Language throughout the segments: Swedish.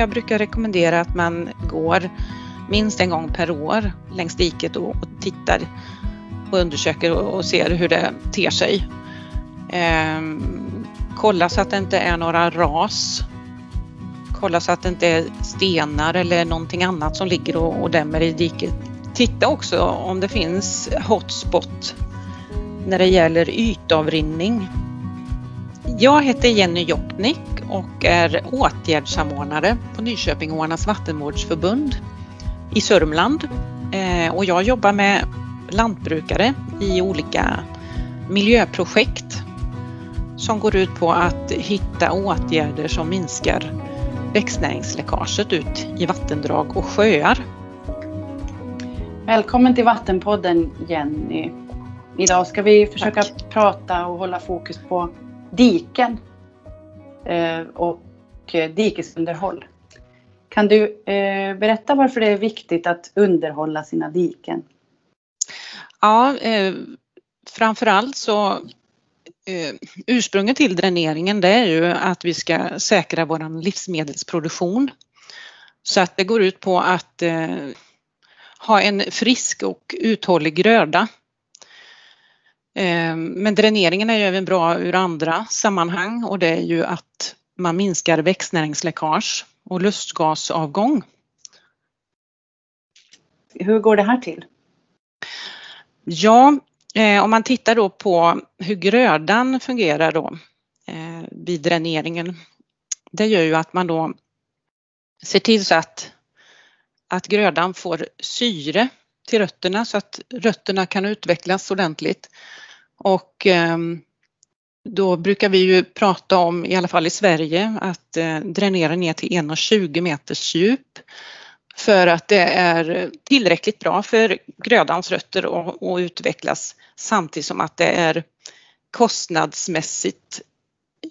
Jag brukar rekommendera att man går minst en gång per år längs diket och, tittar och undersöker och, ser hur det ter sig. Ehm, kolla så att det inte är några ras. Kolla så att det inte är stenar eller någonting annat som ligger och, och dämmer i diket. Titta också om det finns hotspot när det gäller ytavrinning. Jag heter Jenny Jopnik och är åtgärdssamordnare på Nyköpingoarnas vattenvårdsförbund i Sörmland. Eh, och jag jobbar med lantbrukare i olika miljöprojekt som går ut på att hitta åtgärder som minskar växtnäringsläckaget ut i vattendrag och sjöar. Välkommen till Vattenpodden Jenny. Idag ska vi försöka Tack. prata och hålla fokus på diken Eh, och eh, dikesunderhåll. Kan du eh, berätta varför det är viktigt att underhålla sina diken? Ja, eh, framförallt så eh, ursprunget till dräneringen det är ju att vi ska säkra vår livsmedelsproduktion. Så att det går ut på att eh, ha en frisk och uthållig gröda. Eh, men dräneringen är ju även bra ur andra sammanhang och det är ju att man minskar växtnäringsläckage och lustgasavgång. Hur går det här till? Ja, eh, om man tittar då på hur grödan fungerar då eh, vid dräneringen. Det gör ju att man då ser till så att, att grödan får syre till rötterna så att rötterna kan utvecklas ordentligt. Och eh, då brukar vi ju prata om, i alla fall i Sverige, att eh, dränera ner till 1,20 meters djup för att det är tillräckligt bra för grödans rötter att utvecklas samtidigt som att det är kostnadsmässigt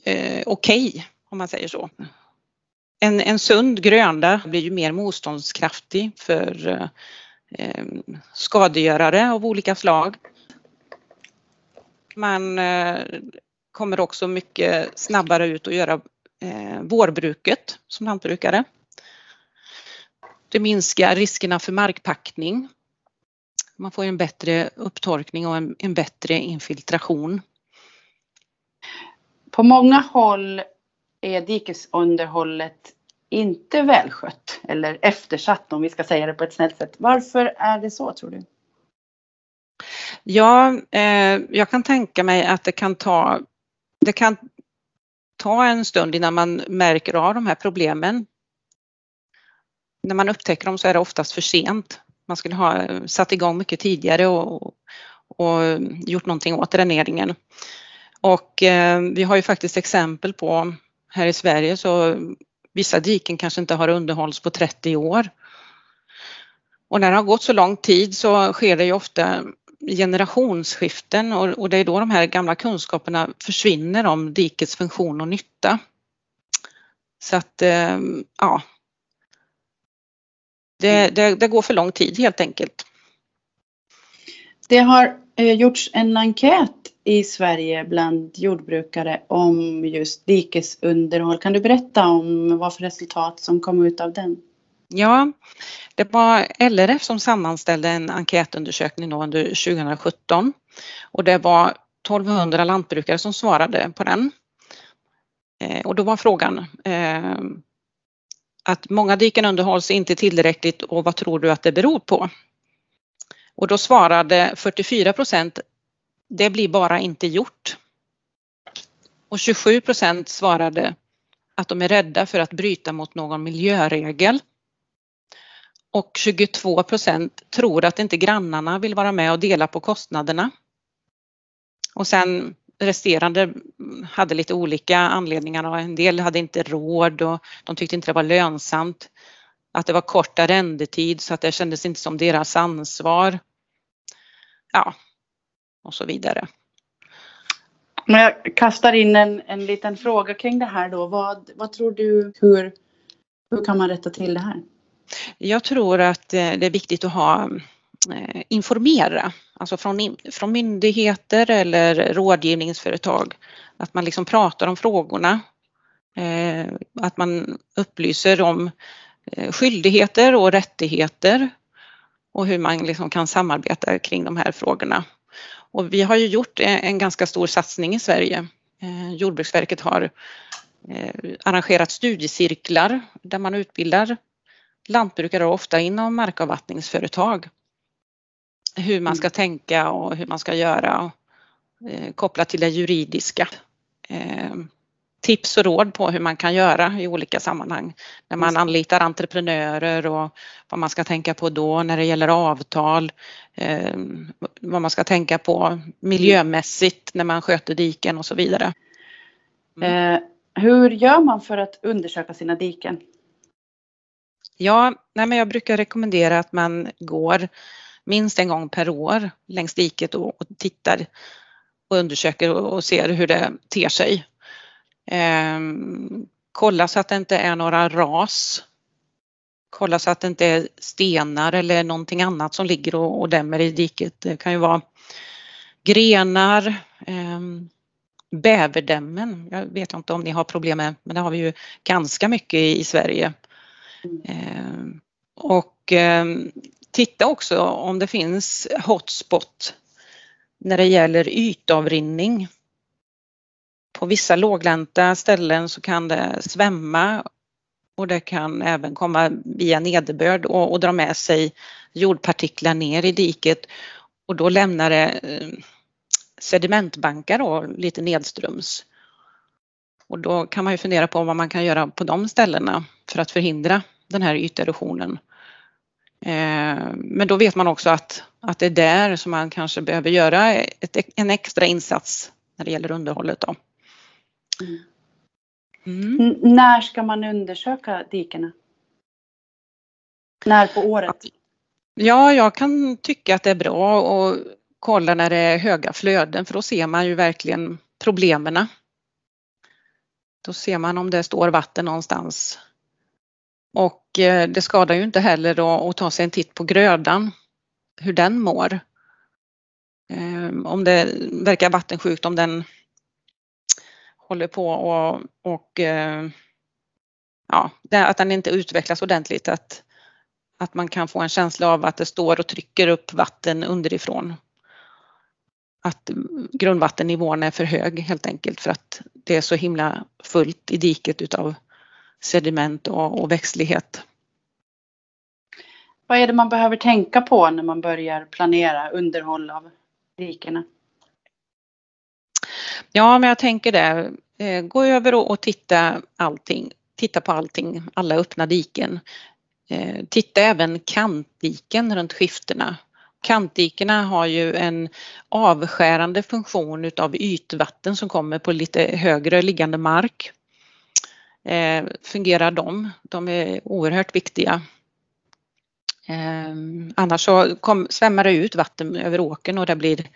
eh, okej, okay, om man säger så. En, en sund gröda blir ju mer motståndskraftig för eh, Ehm, skadegörare av olika slag. Man eh, kommer också mycket snabbare ut och göra eh, vårbruket som lantbrukare. Det minskar riskerna för markpackning. Man får en bättre upptorkning och en, en bättre infiltration. På många håll är dikesunderhållet inte välskött eller eftersatt om vi ska säga det på ett snällt sätt. Varför är det så tror du? Ja, eh, jag kan tänka mig att det kan ta det kan ta en stund innan man märker av de här problemen. När man upptäcker dem så är det oftast för sent. Man skulle ha satt igång mycket tidigare och, och gjort någonting åt dräneringen. Och eh, vi har ju faktiskt exempel på här i Sverige så vissa diken kanske inte har underhållits på 30 år. Och när det har gått så lång tid så sker det ju ofta generationsskiften och, och det är då de här gamla kunskaperna försvinner om dikets funktion och nytta. Så att, eh, ja. Det, det, det, går för lång tid helt enkelt. Det har eh, gjorts en enkät i Sverige bland jordbrukare om just dikesunderhåll. Kan du berätta om vad för resultat som kom ut av den? Ja, det var LRF som sammanställde en enkätundersökning under 2017 och det var 1200 lantbrukare som svarade på den. Eh, och då var frågan eh, att många diken underhålls inte tillräckligt och vad tror du att det beror på? Och då svarade 44 procent det blir bara inte gjort. Och 27 procent svarade att de är rädda för att bryta mot någon miljöregel och 22 procent tror att inte grannarna vill vara med och dela på kostnaderna. Och sen resterande hade lite olika anledningar en del hade inte råd och de tyckte inte det var lönsamt. Att det var kort arrendetid så att det kändes inte som deras ansvar. Ja, och så vidare. Men jag kastar in en, en liten fråga kring det här då. Vad, vad tror du, hur, hur kan man rätta till det här? Jag tror att eh, det är viktigt att ha eh, informera, alltså från, från myndigheter eller rådgivningsföretag, att man liksom pratar om frågorna Att man upplyser om skyldigheter och rättigheter och hur man liksom kan samarbeta kring de här frågorna. Och vi har ju gjort en ganska stor satsning i Sverige. Jordbruksverket har arrangerat studiecirklar där man utbildar lantbrukare ofta inom markavvattningsföretag. Hur man ska mm. tänka och hur man ska göra eh, kopplat till det juridiska. Tips och råd på hur man kan göra i olika sammanhang. När man anlitar entreprenörer och vad man ska tänka på då när det gäller avtal. Eh, vad man ska tänka på miljömässigt när man sköter diken och så vidare. Mm. Eh, hur gör man för att undersöka sina diken? Ja, nej men jag brukar rekommendera att man går minst en gång per år längs diket och, och tittar och undersöker och, och, ser hur det ter sig. Ehm, kolla så att det inte är några ras. Kolla så att det inte är stenar eller någonting annat som ligger och, och dämmer i diket. Det kan ju vara grenar, eh, bäverdämmen. Jag vet inte om ni har problem med, men det har vi ju ganska mycket i, i Sverige. Mm. Och ehm, titta också om det finns hotspot när det gäller ytavrinning. På vissa låglänta ställen så kan det svämma och det kan även komma via nederbörd och, och dra med sig jordpartiklar ner i diket och då lämnar det eh, sedimentbankar då, lite nedströms. Och då kan man ju fundera på vad man kan göra på de ställena för att förhindra den här yterosionen. Eh, men då vet man också att, att det är där som man kanske behöver göra ett, en extra insats när det gäller underhållet. Då. Mm. När ska man undersöka dikena? När på året? Ja, jag kan tycka att det är bra att kolla när det är höga flöden för då ser man ju verkligen problemen. Då ser man om det står vatten någonstans och eh, det skadar ju inte heller då att ta sig en titt på grödan, hur den mår. Ehm, om det verkar vattensjukt, om den håller på och, och eh, ja, att den inte utvecklas ordentligt. Att, att man kan få en känsla av att det står och trycker upp vatten underifrån. Att grundvattennivån är för hög helt enkelt för att det är så himla fullt i diket utav sediment och, och växtlighet. Vad är det man behöver tänka på när man börjar planera underhåll av dikena? Ja, men jag tänker det. Eh, gå över och titta allting. Titta på allting, alla öppna diken. Eh, titta även kantdiken runt skiftena. Kantdikena har ju en avskärande funktion utav ytvatten som kommer på lite högre liggande mark eh, fungerar de. De är oerhört viktiga. Ehm, annars så kom, svämmar det ut vatten över åkern och det blir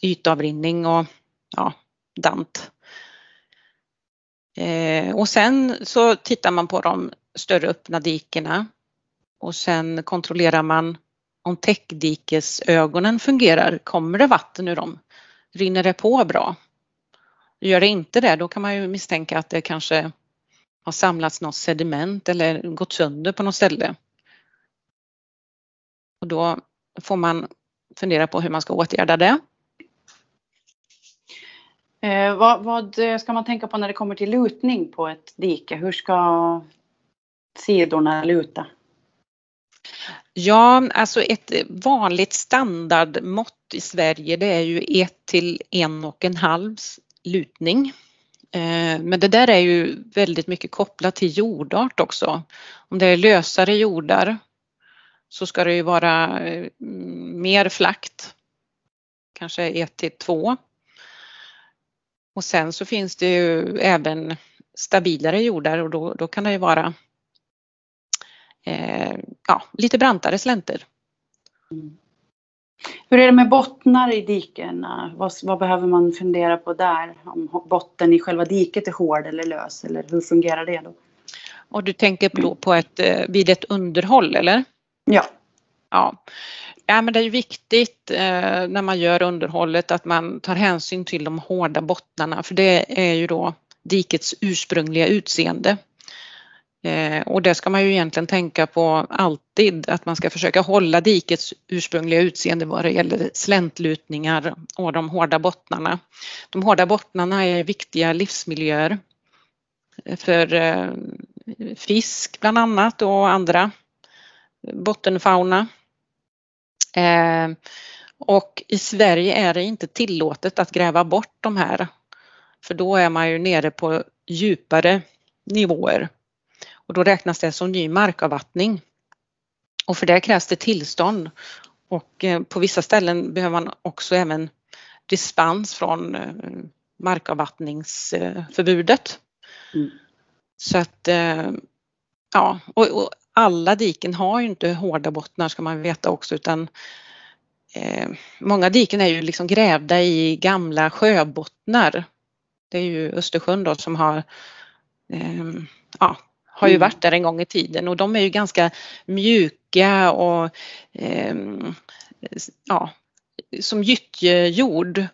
ytavrinning och ja, dant. Eh, och sen så tittar man på de större öppna dikena och sen kontrollerar man om täckdikesögonen fungerar. Kommer det vatten ur dem? Rinner det på bra? Gör det inte det, då kan man ju misstänka att det kanske har samlats något sediment eller gått sönder på något ställe. Och då får man fundera på hur man ska åtgärda det. Eh, vad, vad, eh, ska man tänka på när det kommer till lutning på ett dike? Hur ska sidorna luta? Ja, alltså ett vanligt standardmått i Sverige det är ju 1 till en och en halv lutning. Eh, men det där är ju väldigt mycket kopplat till jordart också. Om det är lösare jordar så ska det ju vara eh, mer flakt, kanske 1 till 2. Och sen så finns det ju även stabilare jordar och då, då kan det ju vara eh, ja, lite brantare slänter. Mm. Hur är det med bottnar i dikena? Vad, vad, behöver man fundera på där? Om botten i själva diket är hård eller lös eller hur fungerar det då? Och du tänker då på ett, eh, vid ett underhåll eller? Ja. Ja. Ja men det är viktigt eh, när man gör underhållet att man tar hänsyn till de hårda bottnarna för det är ju då dikets ursprungliga utseende. Eh, och det ska man ju egentligen tänka på alltid, att man ska försöka hålla dikets ursprungliga utseende vad det gäller släntlutningar och de hårda bottnarna. De hårda bottnarna är viktiga livsmiljöer för eh, fisk bland annat och andra bottenfauna. Eh, och i Sverige är det inte tillåtet att gräva bort de här, för då är man ju nere på djupare nivåer och då räknas det som ny markavvattning. Och för det krävs det tillstånd och eh, på vissa ställen behöver man också även dispens från eh, markavvattningsförbudet. Mm. Så att ja, och, och, alla diken har ju inte hårda bottnar ska man veta också utan eh, många diken är ju liksom grävda i gamla sjöbottnar. Det är ju Östersjön då som har eh, ja, har ju mm. varit där en gång i tiden och de är ju ganska mjuka och eh, ja, som gyttjejord.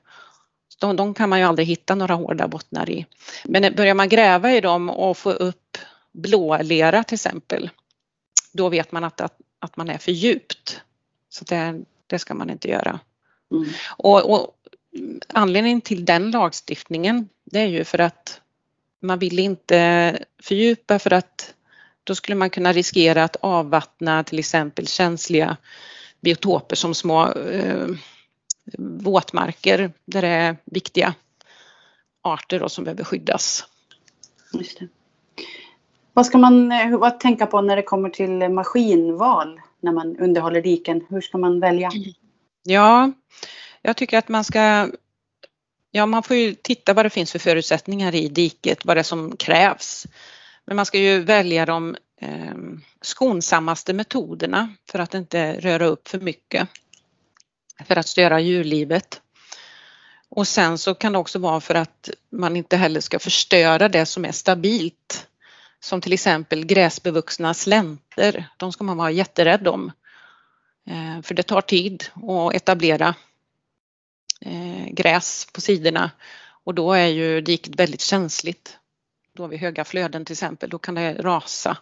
De, de kan man ju aldrig hitta några hårda bottnar i. Men börjar man gräva i dem och få upp blålera till exempel, då vet man att, att, att man är för djupt. Så det, det ska man inte göra. Mm. Och, och, anledningen till den lagstiftningen det är ju för att man vill inte fördjupa för att då skulle man kunna riskera att avvattna till exempel känsliga biotoper som små eh, våtmarker där det är viktiga arter som behöver skyddas. Just det. Vad ska man eh, vad tänka på när det kommer till maskinval när man underhåller diken? Hur ska man välja? Mm. Ja, jag tycker att man ska Ja, man får ju titta vad det finns för förutsättningar i diket, vad det är som krävs. Men man ska ju välja de eh, skonsammaste metoderna för att inte röra upp för mycket. För att störa djurlivet. Och sen så kan det också vara för att man inte heller ska förstöra det som är stabilt. Som till exempel gräsbevuxna slänter, de ska man vara jätterädd om. Eh, för det tar tid att etablera eh, gräs på sidorna och då är ju diket väldigt känsligt. Då har vi höga flöden till exempel, då kan det rasa.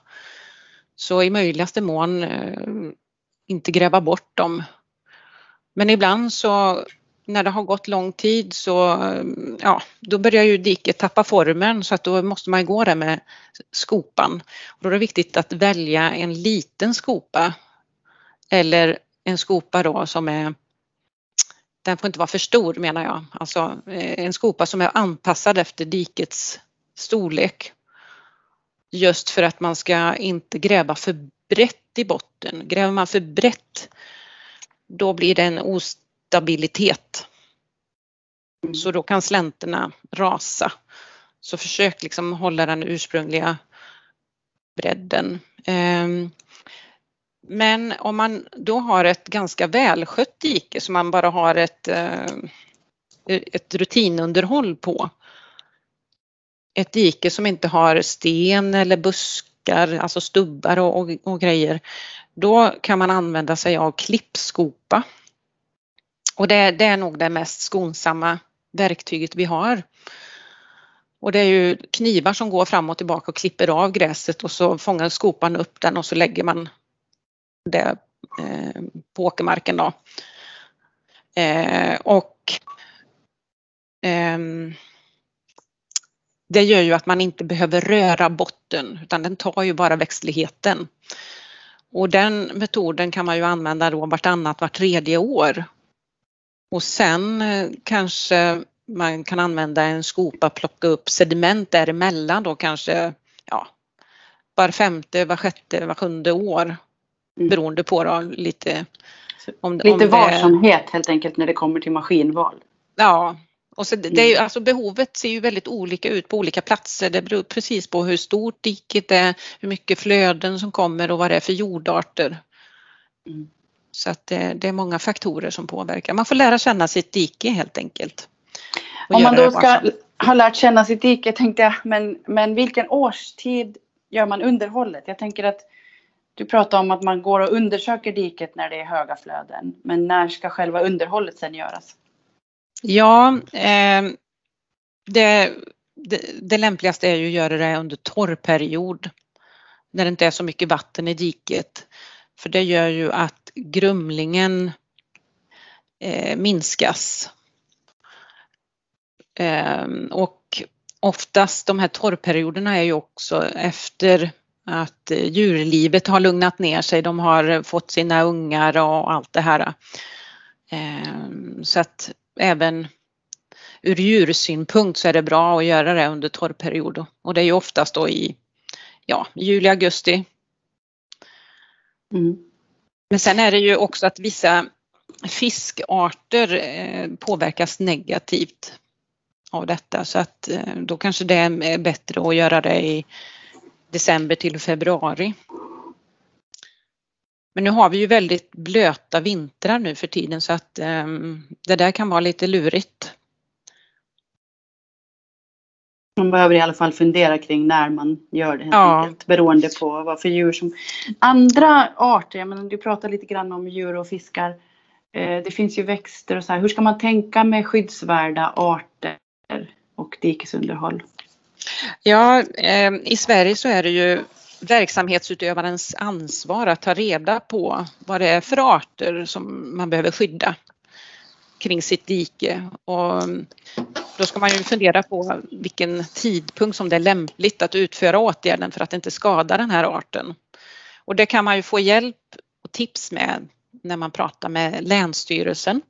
Så i möjligaste mån eh, inte gräva bort dem. Men ibland så när det har gått lång tid så ja, då börjar ju diket tappa formen så att då måste man gå där med skopan. Och då är det viktigt att välja en liten skopa eller en skopa då som är den får inte vara för stor menar jag, alltså eh, en skopa som är anpassad efter dikets storlek. Just för att man ska inte gräva för brett i botten. Gräver man för brett då blir det en ostabilitet. Så då kan slänterna rasa. Så försök liksom hålla den ursprungliga bredden. Ehm, men om man då har ett ganska välskött dike som man bara har ett, eh, ett rutinunderhåll på. Ett dike som inte har sten eller buskar, alltså stubbar och, och, och grejer. Då kan man använda sig av klippskopa. Och det, det är nog det mest skonsamma verktyget vi har. Och det är ju knivar som går fram och tillbaka och klipper av gräset och så fångar skopan upp den och så lägger man det eh, på åkermarken då. Eh, och eh, det gör ju att man inte behöver röra botten utan den tar ju bara växtligheten. Och den metoden kan man ju använda då vartannat, vart tredje år. Och sen eh, kanske man kan använda en skopa, plocka upp sediment däremellan då kanske ja, var femte, var sjätte, var sjunde år Mm. Beroende på då, lite om, Lite om det... varsamhet helt enkelt när det kommer till maskinval. Ja, och så det, är, mm. alltså behovet ser ju väldigt olika ut på olika platser. Det beror precis på hur stort diket är, hur mycket flöden som kommer och vad det är för jordarter. Mm. Så att det, det, är många faktorer som påverkar. Man får lära känna sitt dike helt enkelt. Om man då ska ha lärt känna sitt dike tänkte jag, men, men vilken årstid gör man underhållet? Jag tänker att du pratar om att man går och undersöker diket när det är höga flöden. Men när ska själva underhållet sen göras? Ja, eh, det det, det lämpligaste är ju att göra det under torrperiod när det inte är så mycket vatten i diket. För det gör ju att grumlingen eh, minskas. Eh, och oftast de här torrperioderna är ju också efter att djurlivet har lugnat ner sig, de har fått sina ungar och allt det här. Ehm, så att även ur djursynpunkt så är det bra att göra det under torrperiod och det är ju oftast då i ja, juli, augusti. Mm. Men sen är det ju också att vissa fiskarter eh, påverkas negativt av detta så att eh, då kanske det är bättre att göra det i december till februari. Men nu har vi ju väldigt blöta vintrar nu för tiden så att ehm, det där kan vara lite lurigt. Man behöver i alla fall fundera kring när man gör det helt ja. enkelt beroende på vad för djur som... Andra arter, jag menar, du pratar lite grann om djur och fiskar. Eh, det finns ju växter och så här. Hur ska man tänka med skyddsvärda arter och dikesunderhåll? Ja, eh, i Sverige så är det ju verksamhetsutövarens ansvar att ta reda på vad det är för arter som man behöver skydda kring sitt dike. Och då ska man ju fundera på vilken tidpunkt som det är lämpligt att utföra åtgärden för att inte skada den här arten. Och det kan man ju få hjälp och tips med när man pratar med Länsstyrelsen.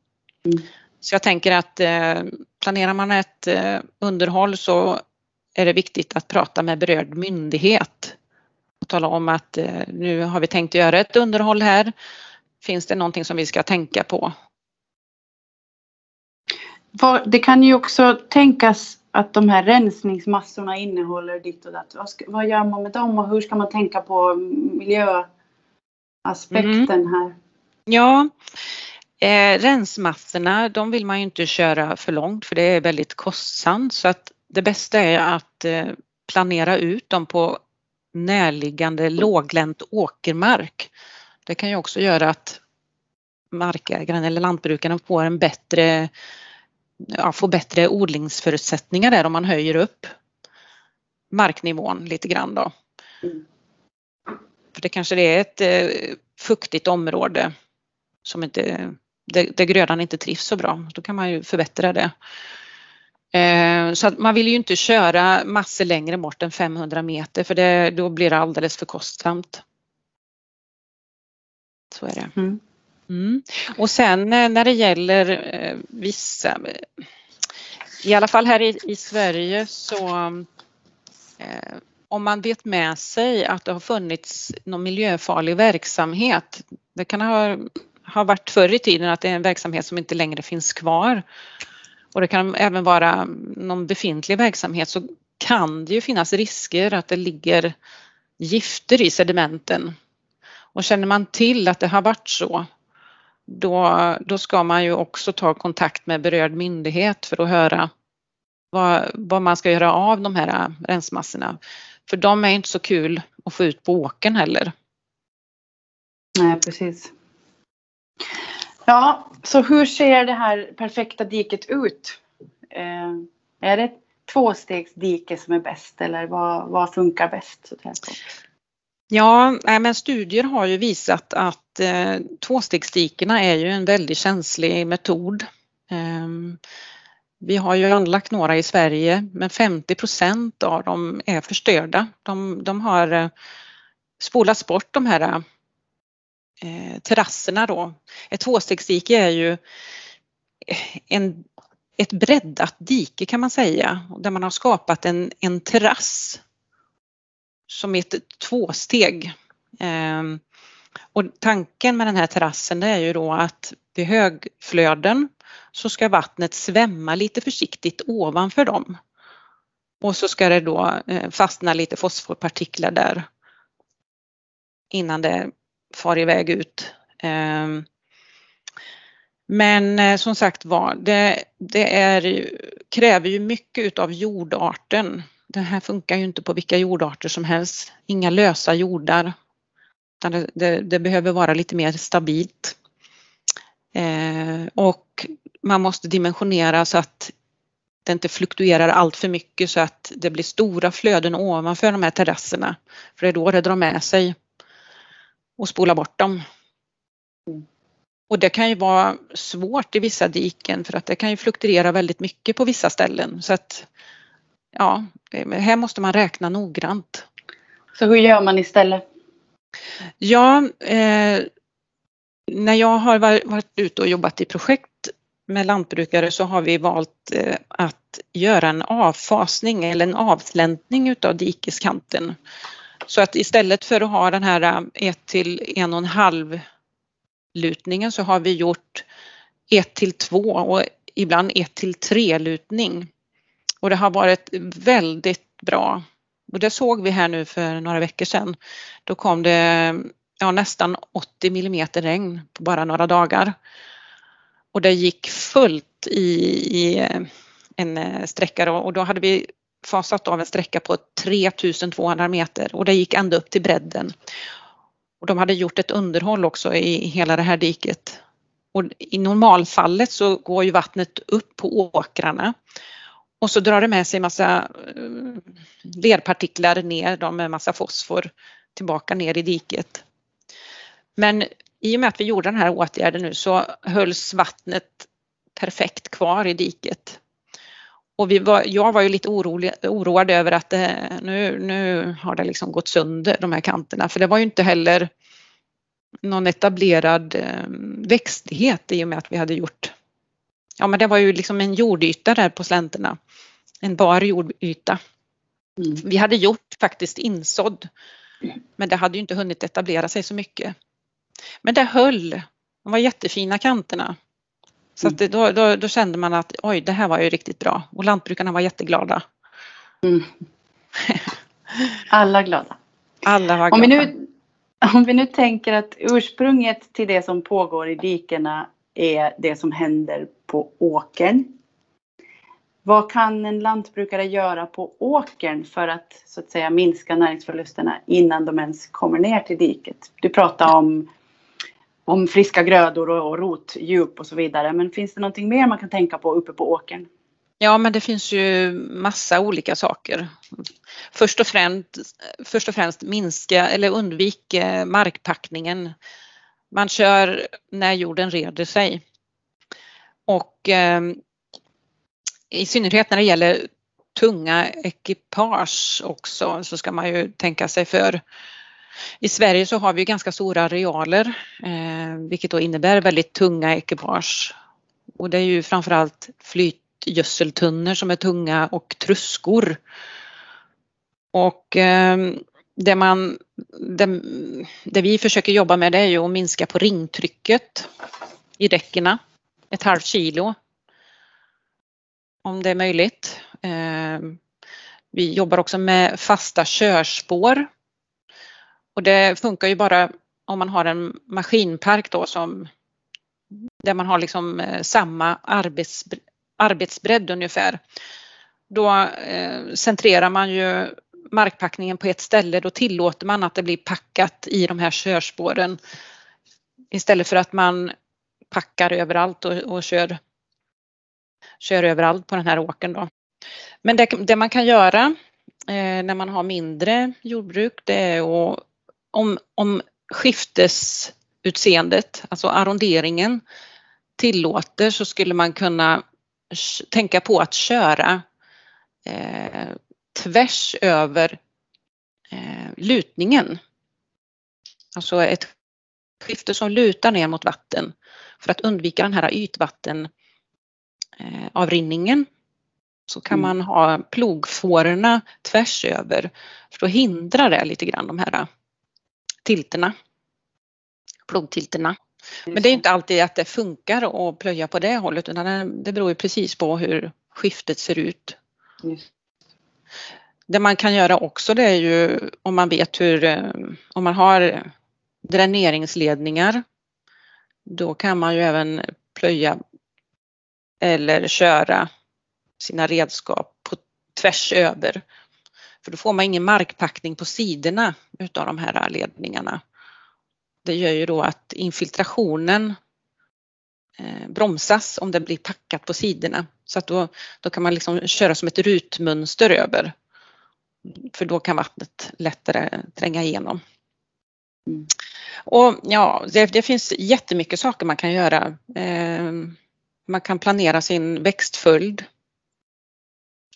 Mm. Så jag tänker att eh, planerar man ett eh, underhåll så är det viktigt att prata med berörd myndighet och tala om att eh, nu har vi tänkt göra ett underhåll här. Finns det någonting som vi ska tänka på? Det kan ju också tänkas att de här rensningsmassorna innehåller ditt och datt. Vad, gör man med dem och hur ska man tänka på miljöaspekten mm. här? Ja, eh, rensmassorna de vill man ju inte köra för långt för det är väldigt kostsamt så att det bästa är att eh, planera ut dem på närliggande låglänt åkermark. Det kan ju också göra att markägaren eller lantbrukaren får en bättre, ja, får bättre odlingsförutsättningar där om man höjer upp marknivån lite grann då. Mm. För det kanske är ett eh, fuktigt område som inte, där, där grödan inte trivs så bra. Då kan man ju förbättra det. Eh, så att man vill ju inte köra massor längre bort än 500 meter för det, då blir det alldeles för kostsamt. Så är det. Mm. Mm. Och sen eh, när det gäller eh, vissa, i alla fall här i, i Sverige så eh, om man vet med sig att det har funnits någon miljöfarlig verksamhet, det kan ha, ha varit förr i tiden att det är en verksamhet som inte längre finns kvar och det kan även vara någon befintlig verksamhet så kan det ju finnas risker att det ligger gifter i sedimenten. Och känner man till att det har varit så då, då ska man ju också ta kontakt med berörd myndighet för att höra vad, vad man ska göra av de här rensmassorna. För de är inte så kul att få ut på åken heller. Nej, precis. Ja, så hur ser det här perfekta diket ut? Eh, är det ett tvåstegsdike som är bäst eller vad, vad funkar bäst? Ja, men studier har ju visat att eh, tvåstegsdikena är ju en väldigt känslig metod. Eh, vi har ju anlagt några i Sverige men 50 procent av dem är förstörda. De, de har eh, spolats bort de här eh, terrasserna då. Ett tvåstegsdike är ju en, ett breddat dike kan man säga där man har skapat en, en terrass som är ett tvåsteg. Eh, och tanken med den här terrassen det är ju då att vid högflöden så ska vattnet svämma lite försiktigt ovanför dem. Och så ska det då eh, fastna lite fosforpartiklar där innan det far iväg ut. Ehm, men eh, som sagt var, det, det är, kräver ju mycket av jordarten. Det här funkar ju inte på vilka jordarter som helst. Inga lösa jordar. Det, det, det behöver vara lite mer stabilt. Eh, och man måste dimensionera så att det inte fluktuerar allt för mycket så att det blir stora flöden ovanför de här terrasserna. För det är då det drar med sig och spolar bort dem. Och det kan ju vara svårt i vissa diken för att det kan ju fluktuera väldigt mycket på vissa ställen. Så att ja, eh, här måste man räkna noggrant. Så hur gör man istället? Ja, eh, när jag har varit ute och jobbat i projekt med lantbrukare så har vi valt eh, att göra en avfasning eller en avsläntning utav dikeskanten. Så att istället för att ha den här eh, 1 till 1,5 lutningen så har vi gjort 1 till 2 och ibland 1 till 3 lutning. Och det har varit väldigt bra. Och det såg vi här nu för några veckor sedan. Då kom det ja, nästan 80 millimeter regn på bara några dagar. Och det gick fullt i, i eh, en eh, sträcka sträcka och då hade vi fasat av en sträcka på 3200 meter och det gick ända upp till bredden. Och de hade gjort ett underhåll också i hela det här diket. Och I normalfallet så går ju vattnet upp på åkrarna och så drar det med sig massa eh, lerpartiklar ner, de med massa fosfor tillbaka ner i diket. Men i och med att vi gjorde den här åtgärden nu så hölls vattnet perfekt kvar i diket. Och vi var, jag var ju lite orolig, oroad över att det, nu, nu har det liksom gått sönder de här kanterna för det var ju inte heller någon etablerad eh, växtlighet i och med att vi hade gjort Ja men det var ju liksom en jordyta där på slänterna. En bar jordyta. Mm. Vi hade gjort faktiskt insådd men det hade ju inte hunnit etablera sig så mycket. Men det höll. De var jättefina kanterna. Så att det, då, då, då, kände man att oj, det här var ju riktigt bra och lantbrukarna var jätteglada. Mm. Alla glada. Alla var glada. Om vi, nu, om vi nu tänker att ursprunget till det som pågår i dikena är det som händer på åkern. Vad kan en lantbrukare göra på åkern för att så att säga minska näringsförlusterna innan de ens kommer ner till diket? Du pratade om om friska grödor och rotdjup och så vidare. Men finns det någonting mer man kan tänka på uppe på åkern? Ja, men det finns ju massa olika saker. Först och främst, först och främst minska eller undvik eh, markpackningen. Man kör när jorden reder sig. Och ehm, i synnerhet när det gäller tunga ekipage också så ska man ju tänka sig för i Sverige så har vi ganska stora arealer eh, vilket då innebär väldigt tunga ekipage. Och det är ju framförallt flytgödseltunnor som är tunga och truskor. Och eh, det, man, det, det, vi försöker jobba med det är ju att minska på ringtrycket i däcken, Ett halvt kilo om det är möjligt. Eh, vi jobbar också med fasta körspår och det funkar ju bara om man har en maskinpark då som där man har liksom eh, samma arbets, arbetsbredd ungefär. Då eh, centrerar man ju markpackningen på ett ställe, då tillåter man att det blir packat i de här körspåren istället för att man packar överallt och, och kör, kör överallt på den här åkern då. Men det, det man kan göra eh, när man har mindre jordbruk det är att om, om skiftesutseendet, alltså arronderingen tillåter så skulle man kunna tänka på att köra eh, tvärs över eh, lutningen. Alltså ett skifte som lutar ner mot vatten för att undvika den här ytvatten Eh, så kan mm. man ha plogfårorna tvärs över för att hindra det lite grann de här tilterna. Plogtilterna. Men det är inte alltid att det funkar att plöja på det hållet utan det beror ju precis på hur skiftet ser ut. Just. Det man kan göra också det är ju om man vet hur, eh, om man har dräneringsledningar, då kan man ju även plöja eller köra sina redskap på tvärs över för då får man ingen markpackning på sidorna utav de här ledningarna. Det gör ju då att infiltrationen eh, bromsas om det blir packat på sidorna. Så att då, då kan man liksom köra som ett rutmönster över. För då kan vattnet lättare tränga igenom. Mm. Och ja, det, det, finns jättemycket saker man kan göra. Eh, man kan planera sin växtföljd.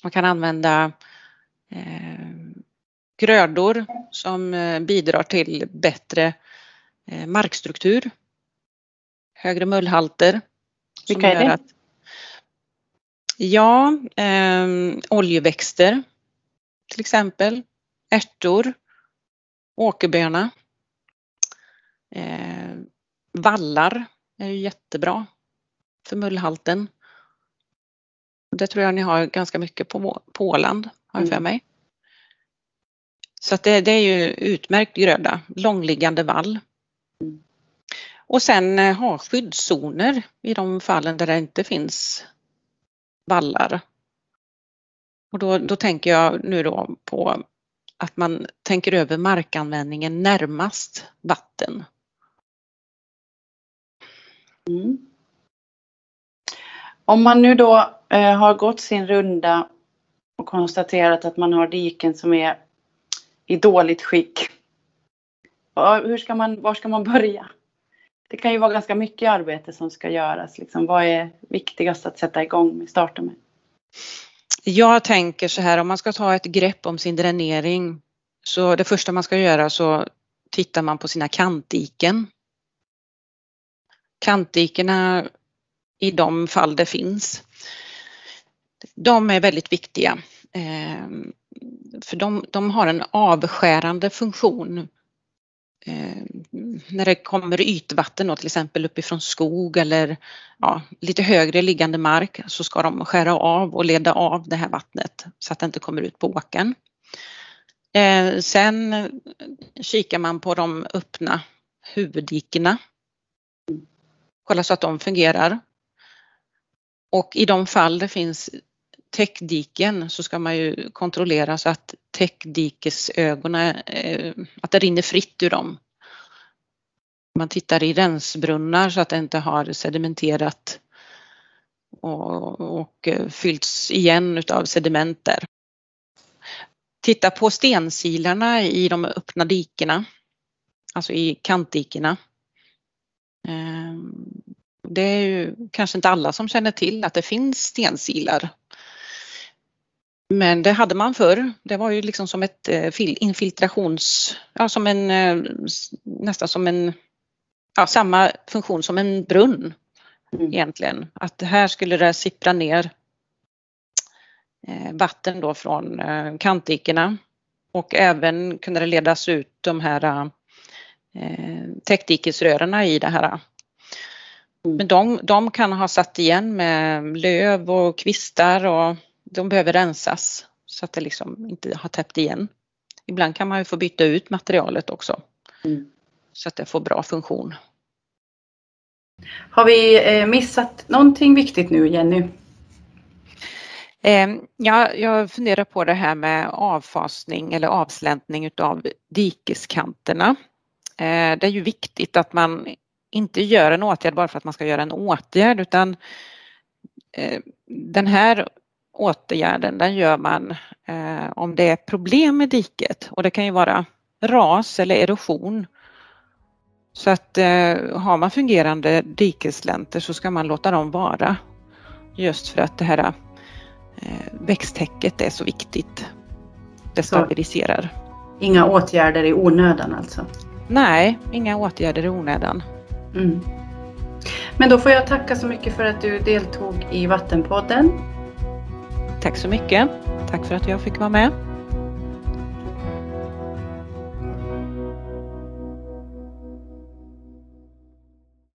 Man kan använda eh, grödor som eh, bidrar till bättre eh, markstruktur. Högre mullhalter. Vilka är det? Att, ja, eh, oljeväxter till exempel, ärtor, åkerböna. Eh, vallar är ju jättebra för mullhalten. Det tror jag ni har ganska mycket på, på Åland, har jag för mm. mig. Så det, det, är ju utmärkt gröda, långliggande vall. Mm. Och sen eh, ha skyddszoner i de fallen där det inte finns vallar. Och då, då tänker jag nu då på att man tänker över markanvändningen närmast vatten. Mm. Om man nu då eh, har gått sin runda och konstaterat att man har diken som är i dåligt skick. Hur ska man, var ska man börja? Det kan ju vara ganska mycket arbete som ska göras. Liksom. Vad är viktigast att sätta igång med, starta med? Jag tänker så här, om man ska ta ett grepp om sin dränering så det första man ska göra så tittar man på sina kantdiken. Kantdikena i de fall det finns. De är väldigt viktiga. Eh, för de, de har en avskärande funktion. Eh, när det kommer ytvatten då, till exempel uppifrån skog eller ja, lite högre liggande mark så ska de skära av och leda av det här vattnet så att det inte kommer ut på åken. Eh, sen kikar man på de öppna huvuddikena. Kolla så att de fungerar. Och i de fall det finns täckdiken så ska man ju kontrollera så att täckdikesögonen, eh, att det rinner fritt ur dem. Man tittar i rensbrunnar så att det inte har sedimenterat och, och eh, fyllts igen utav sedimenter. Titta på stensilarna i de öppna dikena, alltså i kantdikena. Ehm, det är ju kanske inte alla som känner till att det finns stensilar men det hade man förr. Det var ju liksom som ett eh, infiltrations, ja som en, eh, nästan som en, ja samma funktion som en brunn mm. egentligen. Att här skulle det sippra ner eh, vatten då från kantdikena och även kunde det ledas ut de här täckdikesrören i det här. Mm. Men de, de kan ha satt igen med löv och kvistar och de behöver rensas så att det liksom inte har täppt igen. Ibland kan man ju få byta ut materialet också mm. så att det får bra funktion. Har vi eh, missat någonting viktigt nu Jenny? Ehm, ja, jag funderar på det här med avfasning eller avsläntning utav dikeskanterna. Eh, det är ju viktigt att man inte gör en åtgärd bara för att man ska göra en åtgärd utan eh, den här åtgärden den gör man eh, om det är problem med diket och det kan ju vara ras eller erosion. Så att eh, har man fungerande dikeslänter så ska man låta dem vara. Just för att det här växttäcket är så viktigt. Det stabiliserar. Så, inga åtgärder i onödan alltså? Nej, inga åtgärder i onödan. Mm. Men då får jag tacka så mycket för att du deltog i Vattenpodden Tack så mycket. Tack för att jag fick vara med.